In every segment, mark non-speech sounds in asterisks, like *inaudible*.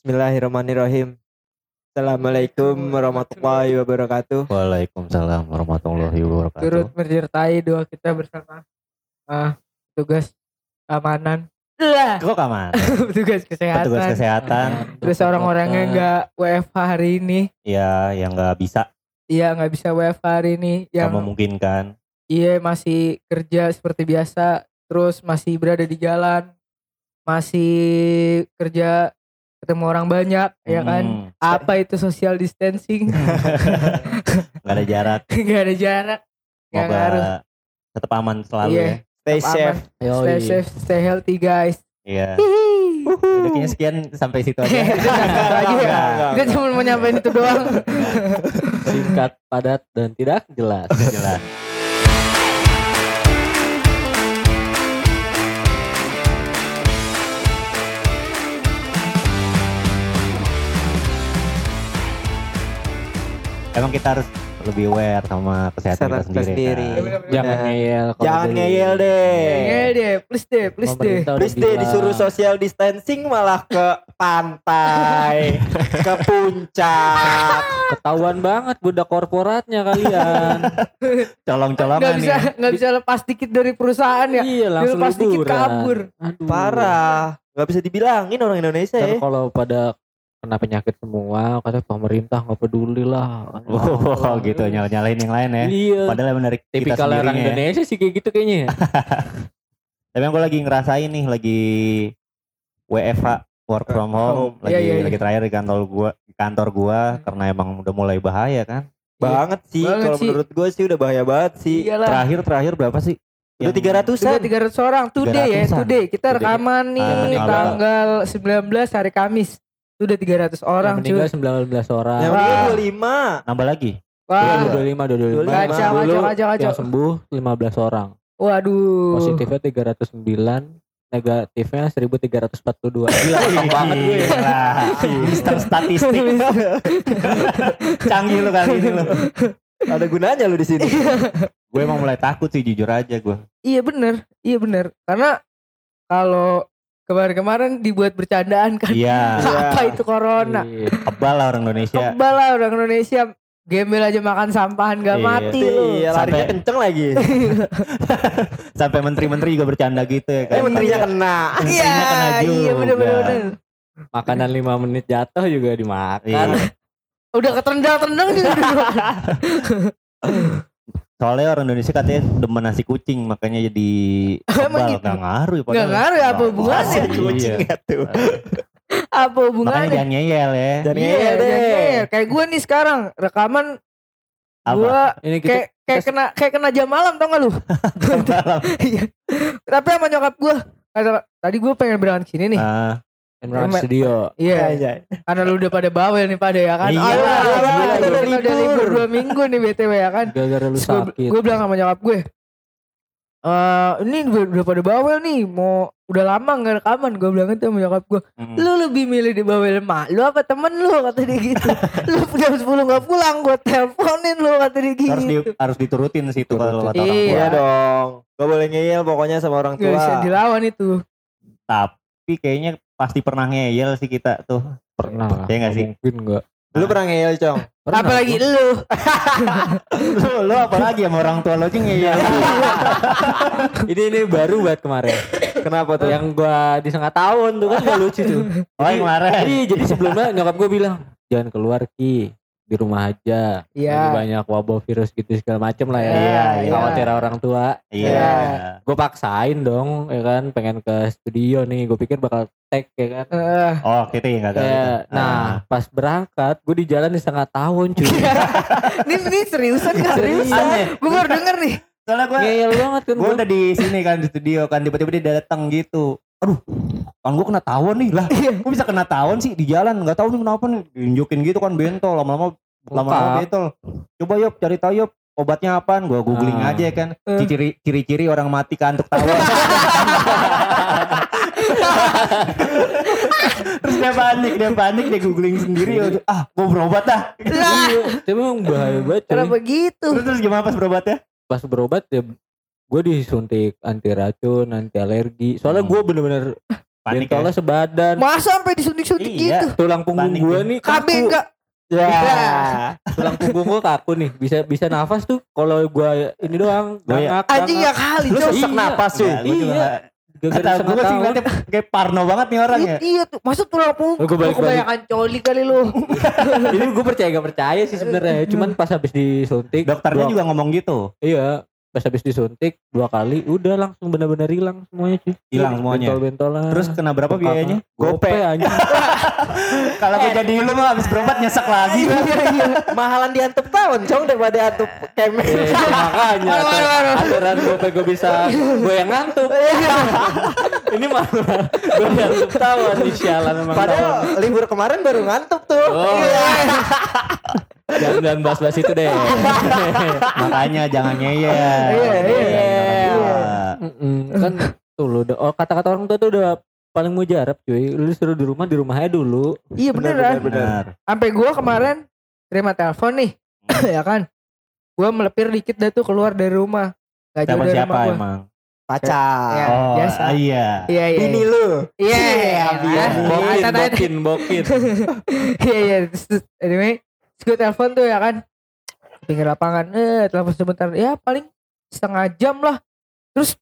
Bismillahirrahmanirrahim. Assalamualaikum warahmatullahi wabarakatuh. Waalaikumsalam warahmatullahi wabarakatuh. turut menyertai doa kita bersama ah tugas keamanan lah Kok kaman? *laughs* petugas kesehatan Petugas kesehatan. terus orang-orang yang nggak WFH hari ini Ya, yang nggak bisa, iya nggak bisa WFH hari ini yang memungkinkan. iya masih kerja seperti biasa terus masih berada di jalan masih kerja ketemu orang banyak ya kan Hmm, apa itu social distancing *laughs* Nggak ada jarak. nggak ada jarak nggak Semoga ngaruh tetap aman selalu Iya. ya. Stay Tetap safe. aman. stay safe stay healthy guys Iya. Hihi. Udah kayaknya sekian sampai situ aja. *laughs* Itu lagi ya. Gue cuma mau nyampein itu doang. *laughs* singkat, padat dan tidak jelas. Udah jelas. Emang kita harus lebih aware sama kesehatan kita sendiri. sendiri. kan? Jangan Nah, ngeyel. kalau Jangan dari ngeyel deh. Ngeyel deh, please deh, please deh. Please deh disuruh social distancing malah ke pantai, *laughs* ke puncak. Ketahuan banget budak korporatnya kalian. *laughs* Colong-colongan Nggak bisa, ya. nggak bisa lepas dikit dari perusahaan ya. iya langsung Dilepas dikit kabur. Aduh. Parah. Gak bisa dibilangin orang Indonesia Ntar ya. kalau pada kena penyakit semua, kata pemerintah nggak peduli lah. *laughs* Oh gitu nyala-nyalain yang lain ya. Iya. Padahal yang menarik kita Tipikal orang ya. Indonesia sih kayak gitu kayaknya. ya. *laughs* Tapi yang gue lagi ngerasain nih lagi WFH work from home home. lagi Iya, iya, iya. lagi terakhir di kantor gua di kantor gua karena emang udah mulai bahaya kan. Banget sih. Banget Kalau sih. menurut gue sih udah bahaya banget sih. Iyalah. Terakhir terakhir berapa sih? Udah Yang- 300 Sudah 300 orang today ya, 300-an. today. Kita Today. rekaman nih Ah, tanggal 19 hari Kamis. Sudah 300 orang Yang meninggal cuy. 19 orang. Yang meninggal 25. Nambah lagi. Wah, Iya, 25, 25. Kacau, kacau, Dulu kacau, kacau. Yang sembuh 15 orang. waduh. Positifnya 309, negatifnya 1342. *laughs* Gila, banget gue. Gila. Mister statistik. *laughs* Canggih lu kali ini lu. Ada gunanya lu di sini. Gue emang mulai takut sih jujur aja gue. Iya bener, iya bener. Karena kalau kemarin-kemarin dibuat bercandaan kan. Iya. *laughs* Apa itu corona? Iya. Kebal lah orang Indonesia. Kebal lah orang Indonesia. Gembel aja makan sampahan gak Iya. mati lu. Iya, larinya Sampai- kenceng lagi. *laughs* Sampai menteri-menteri juga bercanda gitu ya kan. Eh menterinya kena. Iya, kena iya bener juga. bener bener. Makanan 5 menit jatuh juga dimakan. Iya. Udah ketendang-tendang juga. *laughs* Soalnya orang Indonesia katanya demen nasi kucing makanya jadi *laughs* kebal gitu? nggak ngaruh ya Nggak ngaruh ya, apa hubungannya? Nasi Iya. kucing ya tuh. *laughs* Apa Makanya hubungannya? jangan ngeyel ya. Jangan Iya, ngeyel deh. ngeyel. Kayak gue nih sekarang rekaman Apa? gue Ini kita kayak kayak kena kayak kena jam malam tau gak lu? *laughs* Iya. Tapi sama nyokap gue tadi gue pengen berangkat sini nih. Ah, Emang Emang- studio. Iya. Iya. Karena lu udah pada bawel nih pada ya kan. Iya, Alah, iya, iya, kita udah udah libur. libur dua minggu nih btw ya kan. Gara-gara lu sakit. Gue bilang sama nyokap gue. Eh ini udah, udah pada bawel nih mau udah lama nggak rekaman gue bilang itu sama nyokap gue mm. lu lebih milih di bawel emak lu apa temen lu kata dia gitu *laughs* lu jam 10 nggak pulang gue teleponin lu kata dia gitu harus di, harus diturutin sih itu kalau kata orang Iya. Iya tua. dong. Gak boleh ngeyel pokoknya sama orang nggak bisa tua. dilawan itu Tapi kayaknya pasti pernah ngeyel sih kita tuh. Pernah lah. Iya nggak sih? Mungkin enggak. Lu pernah ngeyel, Cong? Pernah. apalagi gua. lu *laughs* lu, lu apalagi sama orang tua lo aja ngeyel. *laughs* ini ini baru buat kemarin. Kenapa tuh? Yang gua disangka tahun tuh kan gak lucu tuh. Oh yang kemarin. Iya, jadi sebelumnya nyokap gue bilang jangan keluar ki di rumah aja. Iya. Lagi banyak wabah virus gitu segala macem lah ya. Iya, iya. Khawatir orang tua. Iya. Gue paksain dong, ya kan, pengen ke studio nih. Gue pikir bakal tag ya kan. Eh, Oh gitu ya enggak Ya, nah, pas berangkat, gue di jalan di setengah tahun cuy. *laughs* ini ini seriusan gak seriusan gue baru denger nih Soalnya gue Ngeyel banget kan gue gue. udah di sini kan di studio kan tiba-tiba dia datang gitu. Aduh, kan gue kena tawon nih lah. Gue bisa kena tawon sih di jalan nggak tahu nih kenapa nih. Diunjukin gitu kan bentol lama-lama lama-lama bentol. Coba yuk cari tahu yuk obatnya apaan? Gue googling Ah. aja kan. Eh. Ciri ciri-ciri orang mati kantuk tawon. *laughs* Terus dia panik, dia panik, dia googling sendiri. udah, Ah, gue berobat dah. lah Iya, tapi emang bahaya banget cuy. kenapa gitu Terus, terus gimana pas berobatnya? Pas berobat ya gue disuntik anti racun, anti alergi. Soalnya Hmm. gue bener-bener *laughs* Panik Bentolnya ya. sebadan. Masa sampai disuntik-suntik Iya. gitu? Tulang punggung gue ya. nih KB kaku. enggak? Ya. *laughs* Tulang punggung gue kaku nih. Bisa bisa nafas tuh kalau gue ini doang. Gangak, Anjing ya kali, Lu sesak Iya. napas cuy. Enggak, gua juga Iya. Kata gue sih ngeliatnya kayak parno banget nih orang ya. Iya tuh, masuk tulang punggung. Oh, Lu balik-balik. kebanyakan coli kali lu. Ini gue percaya gak percaya sih sebenarnya. Cuman pas habis disuntik. Dokternya juga ngomong gitu. Iya. Pas habis disuntik dua kali udah langsung benar-benar hilang semuanya cuy. Hilang semuanya. Bentol-bentolan. Terus kena berapa biayanya? Gope anjing. *laughs* Kalau gue jadi lu mah habis berobat nyesek lagi. Mahalan diantep tahun, cong daripada antep kemen. Eh, makanya aturan gope gue bisa gue yang ngantuk. Ini mah gue yang ketahuan di sialan emang. Padahal libur kemarin baru ngantuk tuh. Oh. Jangan jangan bahas-bahas itu deh. *laughs* Makanya jangan ngeyel. Iya, iya. Iya. Mm-mm. kan tuh lu udah- oh, kata-kata orang tua tuh udah paling mujarab cuy. Lu disuruh di rumah di rumah aja dulu. Iya beneran. Benar. Sampai gua kemarin terima telepon nih. *clears throat* ya kan. Gua melepir dikit dah tuh keluar dari rumah. Gak jauh dari siapa rumah emang? Pacar. Ya, Oh, biasa. iya. Iya iya. Ini lu. Iya Iya, iya. iya. Bokin, bokin, bokin. Iya iya. Anyway, gue telepon tuh ya kan. Pinggir lapangan. Eh, telepon sebentar. Ya paling setengah jam lah. Terus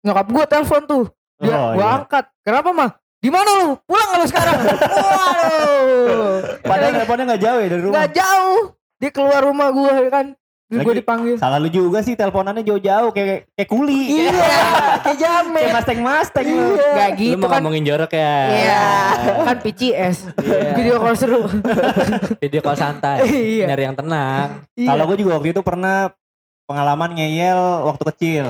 nyokap gue telepon tuh. Dia Oh, gua iya. angkat. Kenapa mah? Di mana lu? Pulang nggak lu sekarang? *laughs* Waduh. Padahal teleponnya nggak jauh ya dari rumah. Nggak jauh. Dia keluar rumah gue ya kan. Terus gue dipanggil. Salah lu juga sih teleponannya jauh-jauh kayak kayak kuli. Iya, kayak jamet. Kayak masteng-masteng lu. Gak Lu gitu mau kan. ngomongin jorok ya? Iya, kan PCS. Iya. Video call seru. *laughs* Video call santai. Iya. Nyari yang tenang. Iya. Kalau gue juga waktu itu pernah pengalaman ngeyel waktu kecil.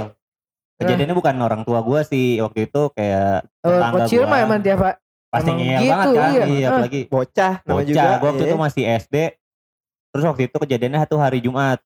Kejadiannya bukan orang tua gue sih waktu itu kayak Oh, tetangga kecil gua. mah emang tiap Pak. pasti emang ngeyel gitu, banget kan. iya. Iya, apalagi Bocah namanya bocah. juga. Gue waktu iya. itu masih SD. Terus waktu itu kejadiannya satu hari Jumat.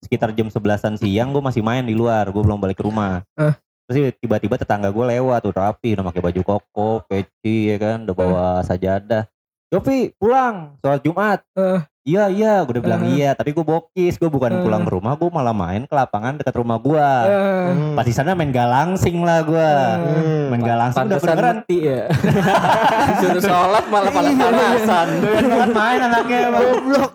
Sekitar jam 11-an siang gue masih main di luar. Gue belum balik ke rumah. Eh. Terus tiba-tiba tetangga gue lewat tuh rapi. Udah pakai baju koko, peci ya kan. Udah bawa sajadah. Yopi pulang sholat Jumat. Eh. Iya iya, gue udah bilang Eh. iya. Tapi gue bokis, gue bukan Eh. pulang ke rumah, gue malah main ke lapangan dekat rumah gue. Eh, Hmm. Pas di sana main galangsing lah gue. Hmm. Main galangsing udah beneran. mati ya. *laughs* Disuruh sholat malah pada panasan. Doyan banget main anaknya. Goblok.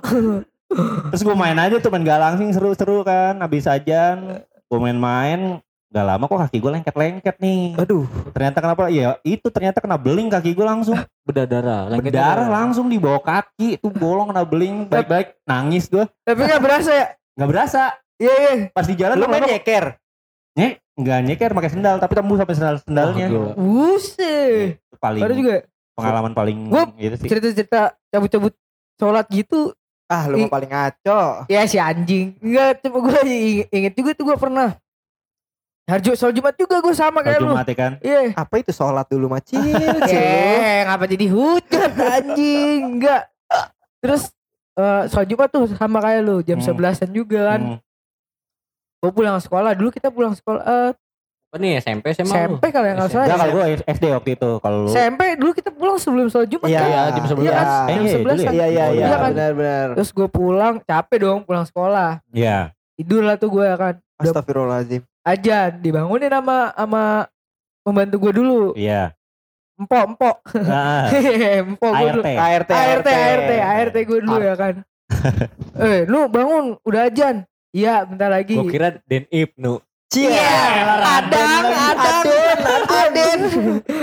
Terus gue main aja tuh main galangsing seru-seru kan. Habis ajan gue main-main. Gak lama kok kaki gue lengket-lengket nih. Aduh. Ternyata kenapa? Ya itu ternyata kena beling kaki gue langsung. Berdarah. lengket Berdarah darah. langsung di bawah kaki. Itu bolong kena beling. Baik-baik nangis gue. Tapi gak berasa ya? Gak berasa. Iya iya. Pas di jalan Lu tuh main nyeker. Nyek, enggak nyeker pakai sendal tapi tembus sampai sendal sendalnya. Wah, gila. Buset. Itu paling Baru juga pengalaman paling Gua gitu sih. cerita-cerita cabut-cabut sholat gitu. Ah, lu I- mah paling ngaco. Ya si anjing. Enggak, cuma gue inget juga tuh gue pernah. Harjo sholat Jumat juga gue sama kayak lu. Jumat ya kan. Iya. Apa itu sholat dulu macil, cil. *laughs* Eh, ngapa jadi hujan anjing? Enggak. Terus eh sholat Jumat tuh sama kayak lu jam Hmm. 11-an juga kan. Hmm. Gue pulang sekolah dulu kita pulang sekolah eh, Apa nih SMP SMA? SMP kali yang nggak salah. Enggak ya. kalau gue SD waktu itu. Kalau lu SMP dulu kita pulang sebelum sholat Jumat Iya, kan. Iya, jam 11. Iya kan? Iya. Jam Eh, iya, 11 dulu ya? Iya, iya, iya. iya kan? Benar-benar. Terus gue pulang capek dong pulang sekolah. Iya. Tidur lah tuh gue kan. Udah Astagfirullahaladzim. ajan dibangunin sama sama pembantu gue dulu. Iya. Empok, empok. Nah, *laughs* empok gue dulu. ART. ART, ART, ART, ART gue dulu ya kan. *laughs* eh, lu bangun, udah ajan. Iya, bentar lagi. Gue kira Den Ibnu. Cia. Adang, adang, Aden,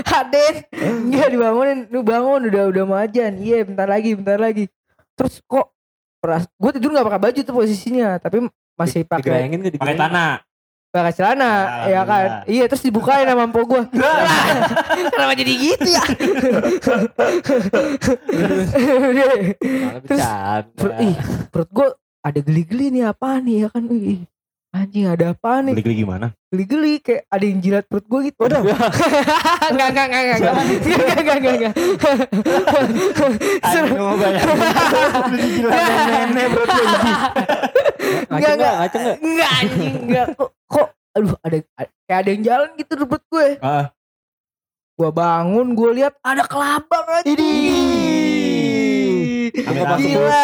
Aden, Enggak dibangunin, lu bangun udah udah mau ajan. Iya, bentar lagi, bentar lagi. Terus kok peras, gue tidur nggak pakai baju tuh posisinya, tapi masih pakai Digerayangin gak Pakai tanah. pakai celana, ya kan? Iya, terus dibukain sama empok gue. *laughs* Kenapa jadi gitu ya? Malah Terus, bercanda. Per- ih, perut gue ada geli-geli nih apa nih ya kan? Ih, anjing ada apa nih? Geli-geli gimana? Geli-geli kayak ada yang jilat perut gue gitu. Udah. *laughs* Enggak, enggak, enggak, enggak. Enggak, enggak, enggak, enggak, enggak. Seru. Anjing mau dijilat sama nenek. Enggak, Ngaceng enggak. gak? Ngaceng gak? Enggak anjing, enggak. Kok, kok aduh ada kayak ada yang jalan gitu di perut gue. Ah. Gua bangun, gue lihat ada kelabang aja. Gila,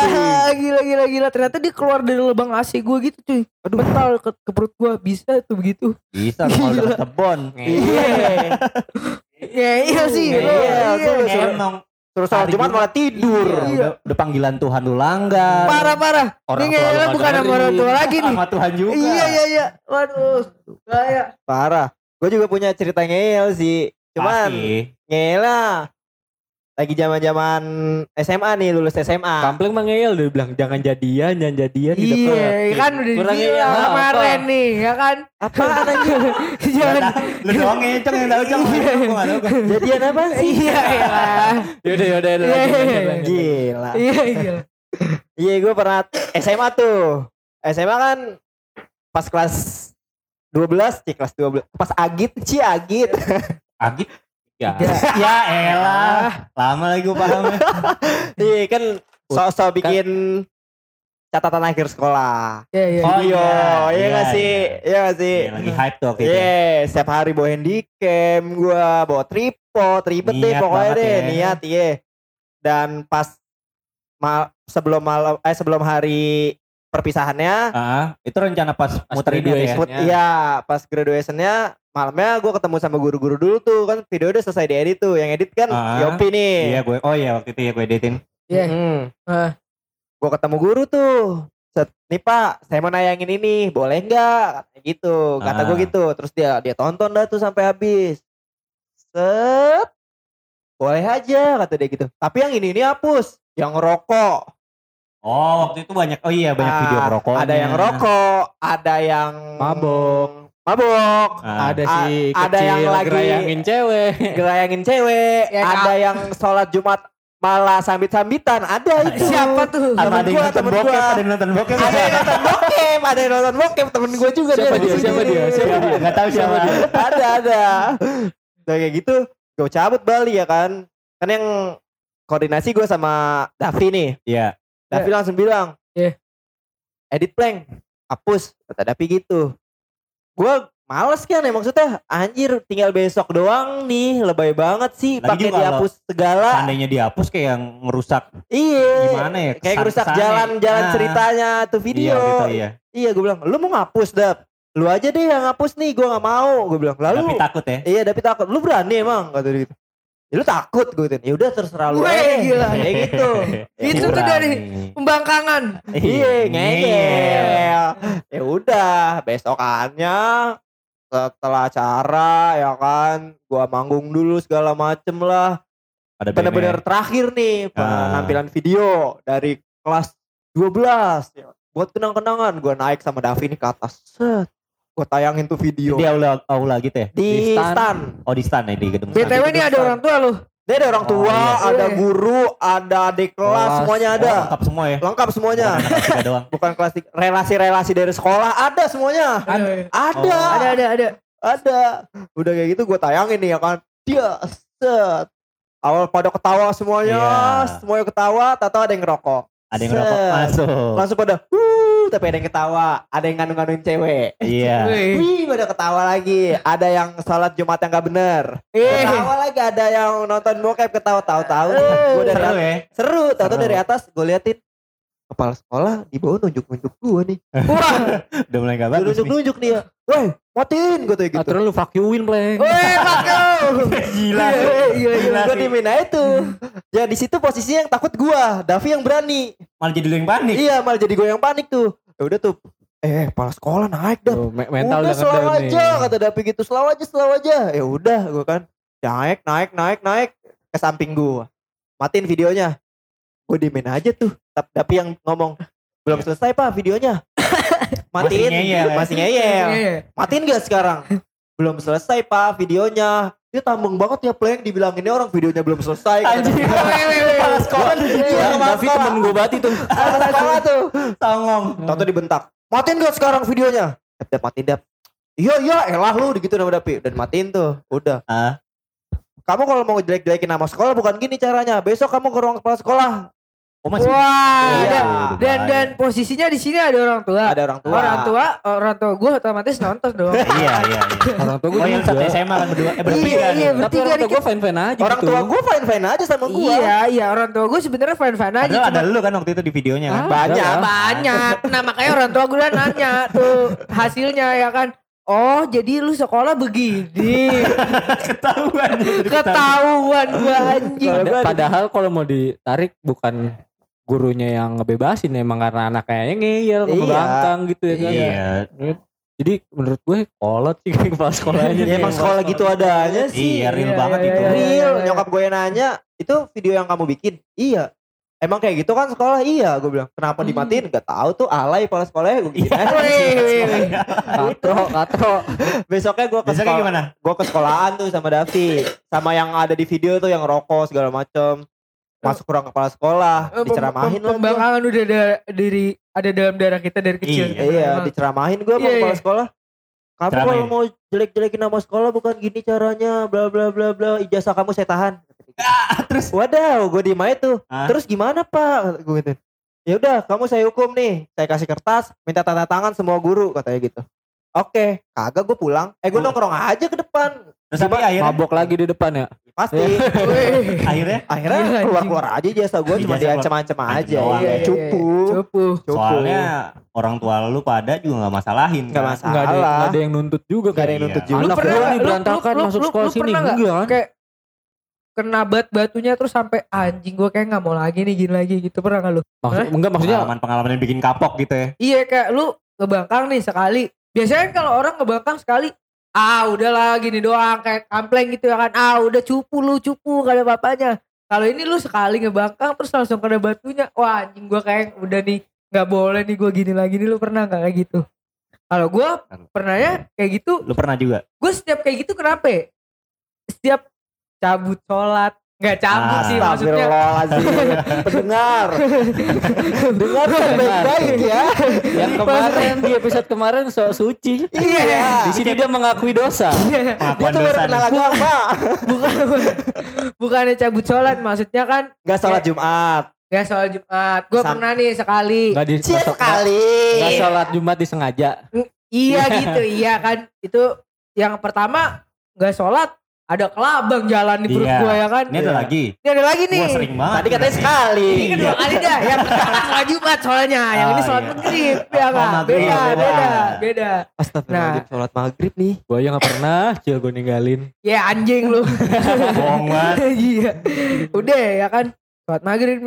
gila, gila, gila. Ternyata dia keluar dari lubang AC gue gitu cuy. Aduh, mental ke, ke perut gue. Bisa tuh begitu. Bisa kalau udah ketebon. *laughs* Iya. Ngeyel sih. Ngeyel, Iya. tuh. Suruh- Emang Terus Hari Jumat malah tidur. Iya, udah, udah panggilan Tuhan lu langgar. Parah parah. Orang Ini tua bukan sama orang tua lagi nih. Sama Tuhan juga. Iya iya iya. Waduh. Kayak Parah. Gue juga punya cerita ngeyel sih. Cuman lah. Lagi zaman-zaman SMA nih lulus SMA. Kampleng mah ngeyel dia bilang jangan jadian, jangan jadian di depan. Iya, kan udah dibilang apa? kemarin nih, ya kan? Apaan *laughs* anjing? Jangan. Lu doang ngeceng yang tahu ceng. Kan. Jadian apa sih? Iya iya. Yaudah yaudah yaudah. Iya, lanjut, iya, iya. Gila. Iya iya. Iya gue pernah SMA tuh. SMA kan pas kelas 12, cik kelas 12. Pas Agit, Ci Agit. *laughs* Agit. Ya. Ya elah. Lama lagi gua pahamnya. *laughs* Iya kan sosok bikin catatan akhir sekolah. Iya iya. Oh, Video, iya, iya iya, gak sih? Iya gak sih? Iya, lagi hype tuh waktu itu. Iya, setiap hari bawa handycam, gua bawa tripod, ribet deh pokoknya banget deh, ya. niat iya. Dan pas mal sebelum malam eh sebelum hari perpisahannya, Ah, itu rencana pas Pas muter ya. graduation. Put- iya pas graduationnya malamnya gua ketemu sama guru-guru dulu tuh kan video udah selesai diedit tuh, yang edit kan Ah, Yopi nih. Iya gue. Oh iya waktu itu ya gue editin. Iya. Hmm. Ah. Gue ketemu guru tuh. Set, nih pak, saya mau nayangin ini, boleh nggak? Katanya gitu, kata gue Ah. gitu. Terus dia dia tonton dah tuh sampai habis. Set, boleh aja kata dia gitu. Tapi yang ini ini hapus, yang rokok. Oh waktu itu banyak. Oh iya banyak Ah, video merokoknya. Ada yang rokok, ada yang Mabok. Mabok, Ah. Ada A- si ada kecil yang lagi- gerayangin cewek. *laughs* gelayangin cewek, Ya, ada yang sholat Jumat malah sambit-sambitan, ada itu. Siapa tuh? Ada Temen yang gua, nonton bokep, gua. ada yang nonton bokep. ada yang nonton bokep, ada yang nonton bokep, temen gue juga Siapa ada di dia? sini Siapa dia? Siapa dia? Gak tahu siapa dia. ada ada Udah kayak gitu gue cabut Bali ya kan kan yang koordinasi gue sama Davi nih Iya. Davi langsung bilang Iya. edit plank hapus kata Davi gitu gue males kan ya maksudnya anjir tinggal besok doang nih lebay banget sih pakai dihapus segala Seandainya dihapus kayak yang ngerusak iya gimana ya? kayak kesan- rusak kesannya. jalan-jalan Ah. ceritanya tuh video Iya gitu iya. iya gue bilang lu mau ngapus Dap lu aja deh yang ngapus nih gue nggak mau gue bilang lalu Tapi takut ya. Iya, tapi takut. Lu berani emang kata dia gitu. Ya, lu takut gue gitu. Ya udah terserah lu. Weh, aja. gila. *laughs* Kayak gitu. *laughs* Itu tuh dari pembangkangan. Iya, ngeyel. Ya udah, besokannya setelah acara ya kan, gua manggung dulu segala macem lah. Ada Bener-bener BMX. terakhir nih Ah. penampilan video dari kelas 12 ya. Buat kenang-kenangan gua naik sama Davi nih ke atas. Set. Gua tayangin tuh video Di aula aula gitu ya. di Di stand. stand. Oh di stand ya di gedung. BTW nih ada orang tua lu. Dia ada orang Oh, tua, iya. ada guru, ada adik kelas, Kelas. semuanya Oh, ada. lengkap semua ya. Lengkap semuanya. Bukan doang. *laughs* Bukan kelas tiga. relasi-relasi dari sekolah ada semuanya. Ada. Ada, Oh. Ada ada ada. ada. Udah kayak gitu gue tayangin nih ya kan. Dia set. Awal pada ketawa semuanya, Iya. semuanya ketawa, tahu ada yang ngerokok. Ada yang Set. masuk. Langsung pada, wuh, tapi ada yang ketawa, ada yang nganu-nganuin cewek. Iya. Wih. Wih, pada ketawa lagi. Ada yang sholat Jumat yang gak bener. Eh. Ketawa lagi, ada yang nonton bokep ketawa tahu-tahu. Dari Seru ya. Seru, tahu Seru. dari atas gue liatin kepala sekolah di bawah nunjuk-nunjuk gue nih. Wah. *laughs* Udah mulai gak bagus nih. nunjuk-nunjuk dia. Woi, matiin gue tuh gitu. Aturan lu fuck you win play. Weh, pakai. *laughs* Gila. Iya, iya. Gue dimin aja tuh. ya di situ posisinya yang takut gua, Davi yang berani. Malah jadi lu yang panik. Iya, malah jadi gue yang panik tuh. Ya udah tuh. Eh, kepala sekolah naik dah. Tuh, me- mental udah selalu ngedown nih. aja kata Davi gitu, selalu aja, selalu aja. Ya udah, gue kan naik, naik, naik, naik ke samping gua. Matiin videonya. Gue dimin aja tuh. Tapi yang ngomong, belum selesai pak videonya. *laughs* Matiin, Masih ngeyel ya? masih ngeyel. Iya. Matiin gak sekarang? *laughs* Belum selesai pak videonya. Dia tambeng banget ya Pleng dibilang ini orang videonya belum selesai. Weh. Kepala sekolah. Iya, Davi temen gue banget itu. Kepala sekolah tuh. Songong. Tahu dibentak. Matiin gak sekarang videonya? Dap, dap, matiin dap. Iya iya elah lu gitu nama Dapi. Dan matiin tuh. Udah. Ah. Kamu kalau mau jelek-jelekin nama sekolah bukan gini caranya. Besok kamu ke ruang kepala sekolah. Oh masih. Wah, Iya. dan, dan dan posisinya di sini ada orang tua. Ada orang tua. Orang tua, orang tua gue otomatis nonton dong. *laughs* Iya iya iya. Orang tua gue Oh yang satu SMA kan berdua. Eh bertiga Iya, iya, Tapi bertiga orang tua dikit. gue fine-fine aja Orang gitu. tua gue fine-fine aja sama gue. Iya, iya orang tua gue sebenarnya fine fine aja. Padahal ada lu kan waktu itu di videonya kan. Ah. Banyak. Banyak. Nah makanya orang tua gue udah nanya tuh hasilnya ya kan. Oh jadi lu sekolah begini *laughs* Ketahuan. Ketahuan gua anjing padahal kalau mau ditarik bukan gurunya yang ngebebasin emang karena anaknya yang ngeyel Iya. ngebangkang gitu ya kan. Iya. Jadi menurut gue kolot sih kayak kepala sekolahnya. Ya emang sekolah gitu adanya sih. Iya, real Iya, banget iya, itu. iya, iya. Real, nyokap gue nanya, itu video yang kamu bikin? Iya. Emang kayak gitu kan sekolah? Iya, gue bilang. Kenapa dimatiin? Gak tahu tuh alay kepala sekolahnya gue gitu. Wih, *laughs* Katro, katro. Besoknya gue ke sekolah, gimana? gue ke sekolahan tuh sama Davi, sama yang ada di video tuh yang rokok segala macem. Masuk kurang kepala sekolah, Eh, diceramahin pem- lah. Pembangkangan udah ada diri ada dalam darah kita dari kecil. Iya, Iya, Emang. diceramahin gue sama Iya, kepala iya. sekolah. Kamu kalau mau jelek-jelekin nama sekolah bukan gini caranya, bla bla bla bla. Ijazah kamu saya tahan. terus? Wadaw, gue diem aja tuh. Ah. Terus gimana pak? Gue gitu. Ya udah, kamu saya hukum nih. Saya kasih kertas, minta tanda tangan semua guru katanya gitu. Oke, kagak gue pulang. Eh gue Oh. nongkrong aja ke depan. Terus tapi akhirnya Mabok lagi di depan ya. Pasti. *laughs* Akhirnya Akhirnya Iya, keluar anjing. keluar aja ijazah gue cuma Ijazah diancam-ancam aja. Doang. Iya, Iya, iya, cupu. Cupu. Cupu. soalnya orang tua lu pada juga nggak masalahin. Nggak kan? masalah. Enggak ada, nggak ada yang nuntut juga Gak ada yang Iya. nuntut Lu juga. Anak pernah nih Lu- berantakan lu- masuk lu- sekolah lu sini. Enggak kan? Kayak kena bat batunya terus sampai anjing gue kayak nggak mau lagi nih gini lagi gitu pernah nggak lu? Maksud, enggak maksudnya Pengalaman-pengalaman yang bikin kapok gitu ya. Iya kayak lu ngebangkang nih sekali. Biasanya kan kalau orang ngebangkang sekali, ah udahlah gini doang kayak kampleng gitu ya kan. Ah udah cupu lu cupu kali bapaknya. Kalau ini lu sekali ngebangkang terus langsung kena batunya. Wah anjing gua kayak udah nih nggak boleh nih gua gini lagi nih lu pernah nggak kayak gitu? Kalau gua pernahnya kayak gitu, Lu pernah juga? gue setiap kayak gitu kenapa? ya? Setiap cabut sholat, nggak cabut sih maksudnya. Pendengar. Dengar kan baik-baik ya. yang kemarin di episode kemarin soal suci. Iya. Di sini dia mengakui dosa. Pengakuan tuh baru dosa. kenal agama. bukan bukannya cabut sholat maksudnya kan Gak sholat Jumat. Gak sholat Jumat. Gue Sam- pernah nih sekali. Enggak di sekali. Enggak sholat Jumat disengaja. Iya gitu, iya kan. Itu yang pertama gak sholat. Ada kelabang jalan di perut Iya. gue ya kan. Ini ada lagi. Ini ada lagi nih. Gua sering banget. Tadi katanya sekali. Ini kedua kali dah. Yang pertama sholat Jumat soalnya. Yang ini Oh, sholat iya. maghrib. Ya kan. Beda, beda. beda, beda. Astagfirullahaladzim sholat maghrib nih. Gue aja gak pernah, cia gue ninggalin. Ya anjing lu. Bohong banget. *laughs* Iya. Udah ya kan. Sholat maghrib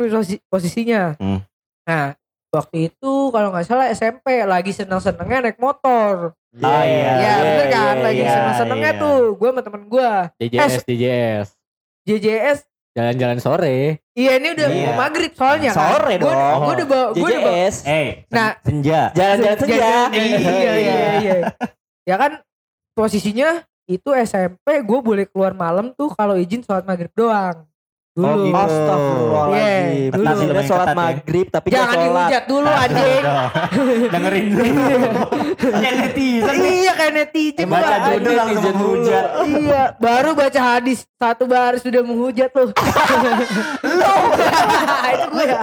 posisinya. Hmm. Nah. Waktu itu kalau nggak salah SMP lagi seneng-senengnya naik motor. Oh iya. Iya bener kan iya, lagi iya, seneng-senengnya iya. tuh gue sama temen gue DJS, DJS. JJS Jalan-jalan sore. iya ini udah Iya. mau maghrib soalnya Sore kan. dong. gue udah bawa gue udah bawa JJS. Eh, Nah. senja. Jalan-jalan senja. Jajan- iya iya iya *laughs* ya kan posisinya itu SMP gue boleh keluar malam tuh kalau izin sholat maghrib doang dulu Oh, gitu. Astagfirullahaladzim. Iya, Dulu dulu. Kita sholat ya. maghrib tapi jangan dihujat dulu anjing Udah. *laughs* Dengerin dulu. *laughs* Kayak netizen. iya kayak netizen Baca judul anjing. langsung menghujat. Iya, baru baca hadis satu baris sudah menghujat loh. Lo, *laughs* itu gue ya.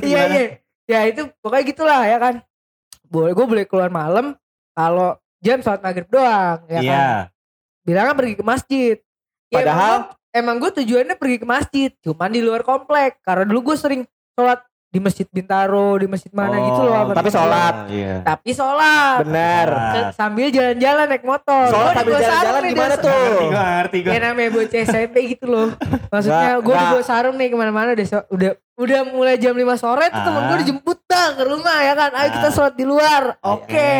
Iya iya, ya itu pokoknya gitulah ya kan. Boleh gue boleh keluar malam kalau jam sholat maghrib doang, ya Iya. kan. Bilangnya pergi ke masjid. Ya, Padahal- emang gue tujuannya pergi ke masjid, cuman di luar komplek. Karena dulu gue sering sholat di masjid Bintaro, di masjid mana gitu loh. tapi sholat. Iya. Tapi sholat. Bener. Sambil jalan-jalan naik motor. Sholat Gua sambil jalan-jalan gimana tuh? Ngerti gue, ngerti gue. Ya namanya bocah SMP gitu loh. Maksudnya gue nggak. dibawa sarung nih ke mana-mana udah udah udah mulai jam 5 sore tuh temen gue Ah. dijemput dah ke rumah ya kan. Ayo kita Ah. sholat di luar. Oke. Oke.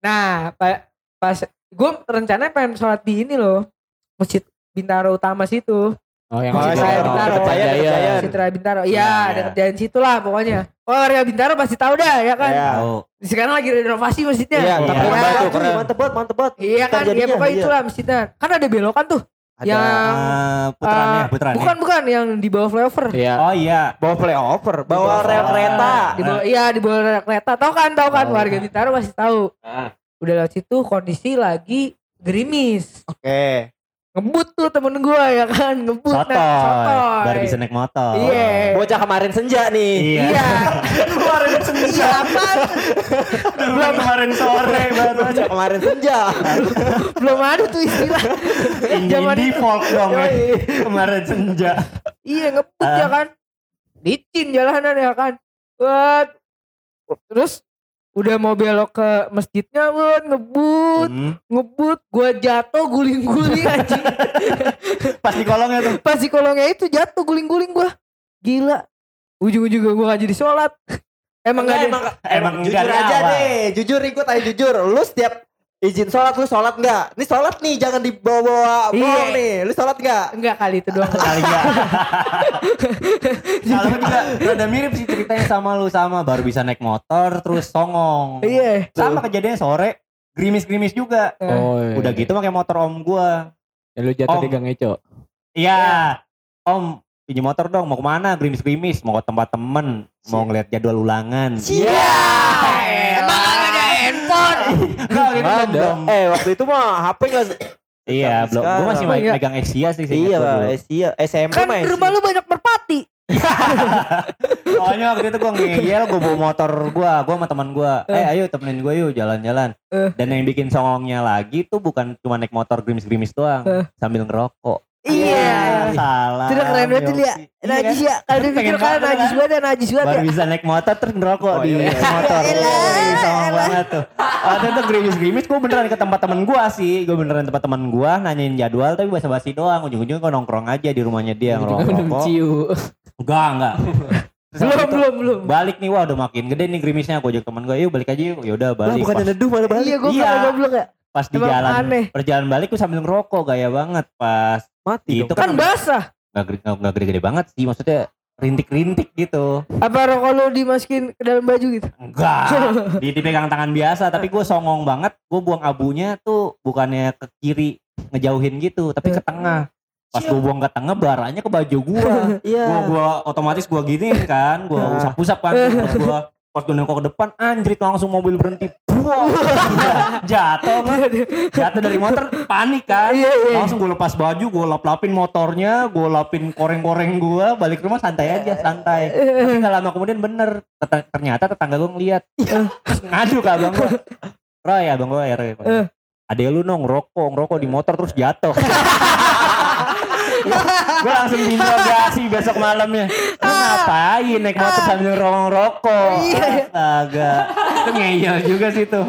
Nah pa- pas gue rencananya pengen sholat di ini loh. Masjid Bintaro Utama situ. Oh yang Oh, saya Bintaro, Bintaro. Saya, deket Jaya. Citra Bintaro. Iya, Iya, iya. deket jalan situ lah pokoknya. Oh warga Bintaro pasti tahu dah ya kan. Iya. Tahu. Sekarang lagi renovasi masjidnya. Iya, Iya. tapi Keren mantep keren. banget, mantep banget. Iya kan, ya pokoknya iya. itulah masjidnya. Kan ada belokan tuh. Ada Yang Eh, putrannya, Eh, putrannya. Bukan bukan yang di bawah flyover. Iya. Oh iya. bawa playover, bawa bawah rel kereta. Di bawah, iya di bawah rel kereta. Tahu kan, tahu kan Oh. warga Bintaro pasti tahu. Ah. Udah lewat situ kondisi lagi gerimis. Oke. Ngebut tuh temen gua ya kan, ngebut Sotoy. sotoy. Baru bisa naik motor. Iya. Bocah kemarin senja nih. Iya. Iya. *laughs* kemarin senja. Apa? Belum kemarin sore baru *laughs* aja. Bocah kemarin senja. *laughs* Belum ada tuh istilah. Ini Zaman default dong ya. Kemarin senja. Iya ngebut Ah. ya kan. Licin jalanan ya kan. Buat terus udah mau belok ke masjidnya Bun, ngebut, Hmm. ngebut, gua jatuh guling-guling *laughs* anjing. Pas di kolongnya tuh. Pas di kolongnya itu jatuh guling-guling gua. Gila. Ujung-ujungnya gua gak jadi sholat. *laughs* Emang gak ada. emang, emang jujur aja awal. deh, jujur ikut aja jujur. Lu setiap izin sholat lu sholat nggak? Ini sholat nih, jangan dibawa-bawa Iya. bohong nih. Lu sholat nggak? Enggak kali itu doang. Kali *laughs* enggak. Kalau juga rada mirip sih ceritanya sama lu sama baru bisa naik motor terus songong. Iya. Sama kejadiannya sore gerimis-gerimis juga. Oh, iya. Udah gitu pakai motor om gua. Ya, lu jatuh Om. di Gang Eco. Iya. Om pinjam motor dong mau ke mana gerimis-gerimis mau ke tempat temen mau ngeliat jadwal ulangan Iya. Gak handphone. Enggak, gitu Ada. belum. Eh waktu itu mah HP nggak? Iya, belum. Gue masih Iya. megang Asia sih. Iya iya. SMP Kan mah rumah lu banyak merpati. *laughs* Pokoknya waktu itu gue ngeyel, gue bawa motor gue, gue sama teman gue. Eh ayo temenin gue yuk jalan-jalan. Eh. Dan yang bikin songongnya lagi tuh bukan cuma naik motor gerimis-gerimis doang. Eh. Sambil ngerokok. Iya. Salah. Itu udah keren banget tuh dia. Iya Najis kan? ya. Kalau dipikir kan banget najis banget ya najis banget Baru ya. bisa naik motor terus ngerokok Oh, di iya. motor. Elah. banget tuh. Waktu itu gerimis-gerimis gue beneran ke tempat temen gue sih. Gue beneran tempat temen gue nanyain jadwal tapi basa-basi doang. Ujung-ujungnya gue nongkrong aja di rumahnya dia ngerokok. ciu. Enggak, enggak. *laughs* Belum itu belum belum. Balik nih wah udah makin gede nih gerimisnya. Gue ajak temen gue yuk balik aja yuk. Yaudah Lah balik. bukan Pas, neduh malah balik. Iya gue Iya. goblok ya. Pas di Emang jalan. aneh. Perjalanan balik gue sambil ngerokok gaya banget. Pas Mati itu dong. Kan basah. nggak gede- nggak nggak gede-gede banget sih. Maksudnya rintik-rintik gitu. Apa rokok lu dimasukin ke dalam baju gitu? Enggak. *laughs* di, dipegang tangan biasa. Tapi gue songong banget. Gue buang abunya tuh bukannya ke kiri ngejauhin gitu. Tapi ke tengah. Pas gue buang ke tengah baranya ke baju gue. *laughs* Iya. gua gua otomatis gua giniin kan gua Nah. usap-usap kan terus gua pas gua nengok ke depan anjrit langsung mobil berhenti Buang. *laughs* jatuh gua. jatuh dari motor panik kan Iya, iya. langsung gua lepas baju gua lap-lapin motornya gua lapin koreng-koreng gua balik rumah santai aja santai tapi gak lama kemudian bener ternyata tetangga gua ngeliat terus ngadu ke abang gua Roy abang gua ya Roy Eh. Adek lu nong ngerokok, ngerokok di motor terus jatuh. *laughs* gue langsung diinterogasi besok malamnya. Lu ngapain naik motor sambil ngerokok? Iya. Astaga. Itu ngeyel juga sih tuh.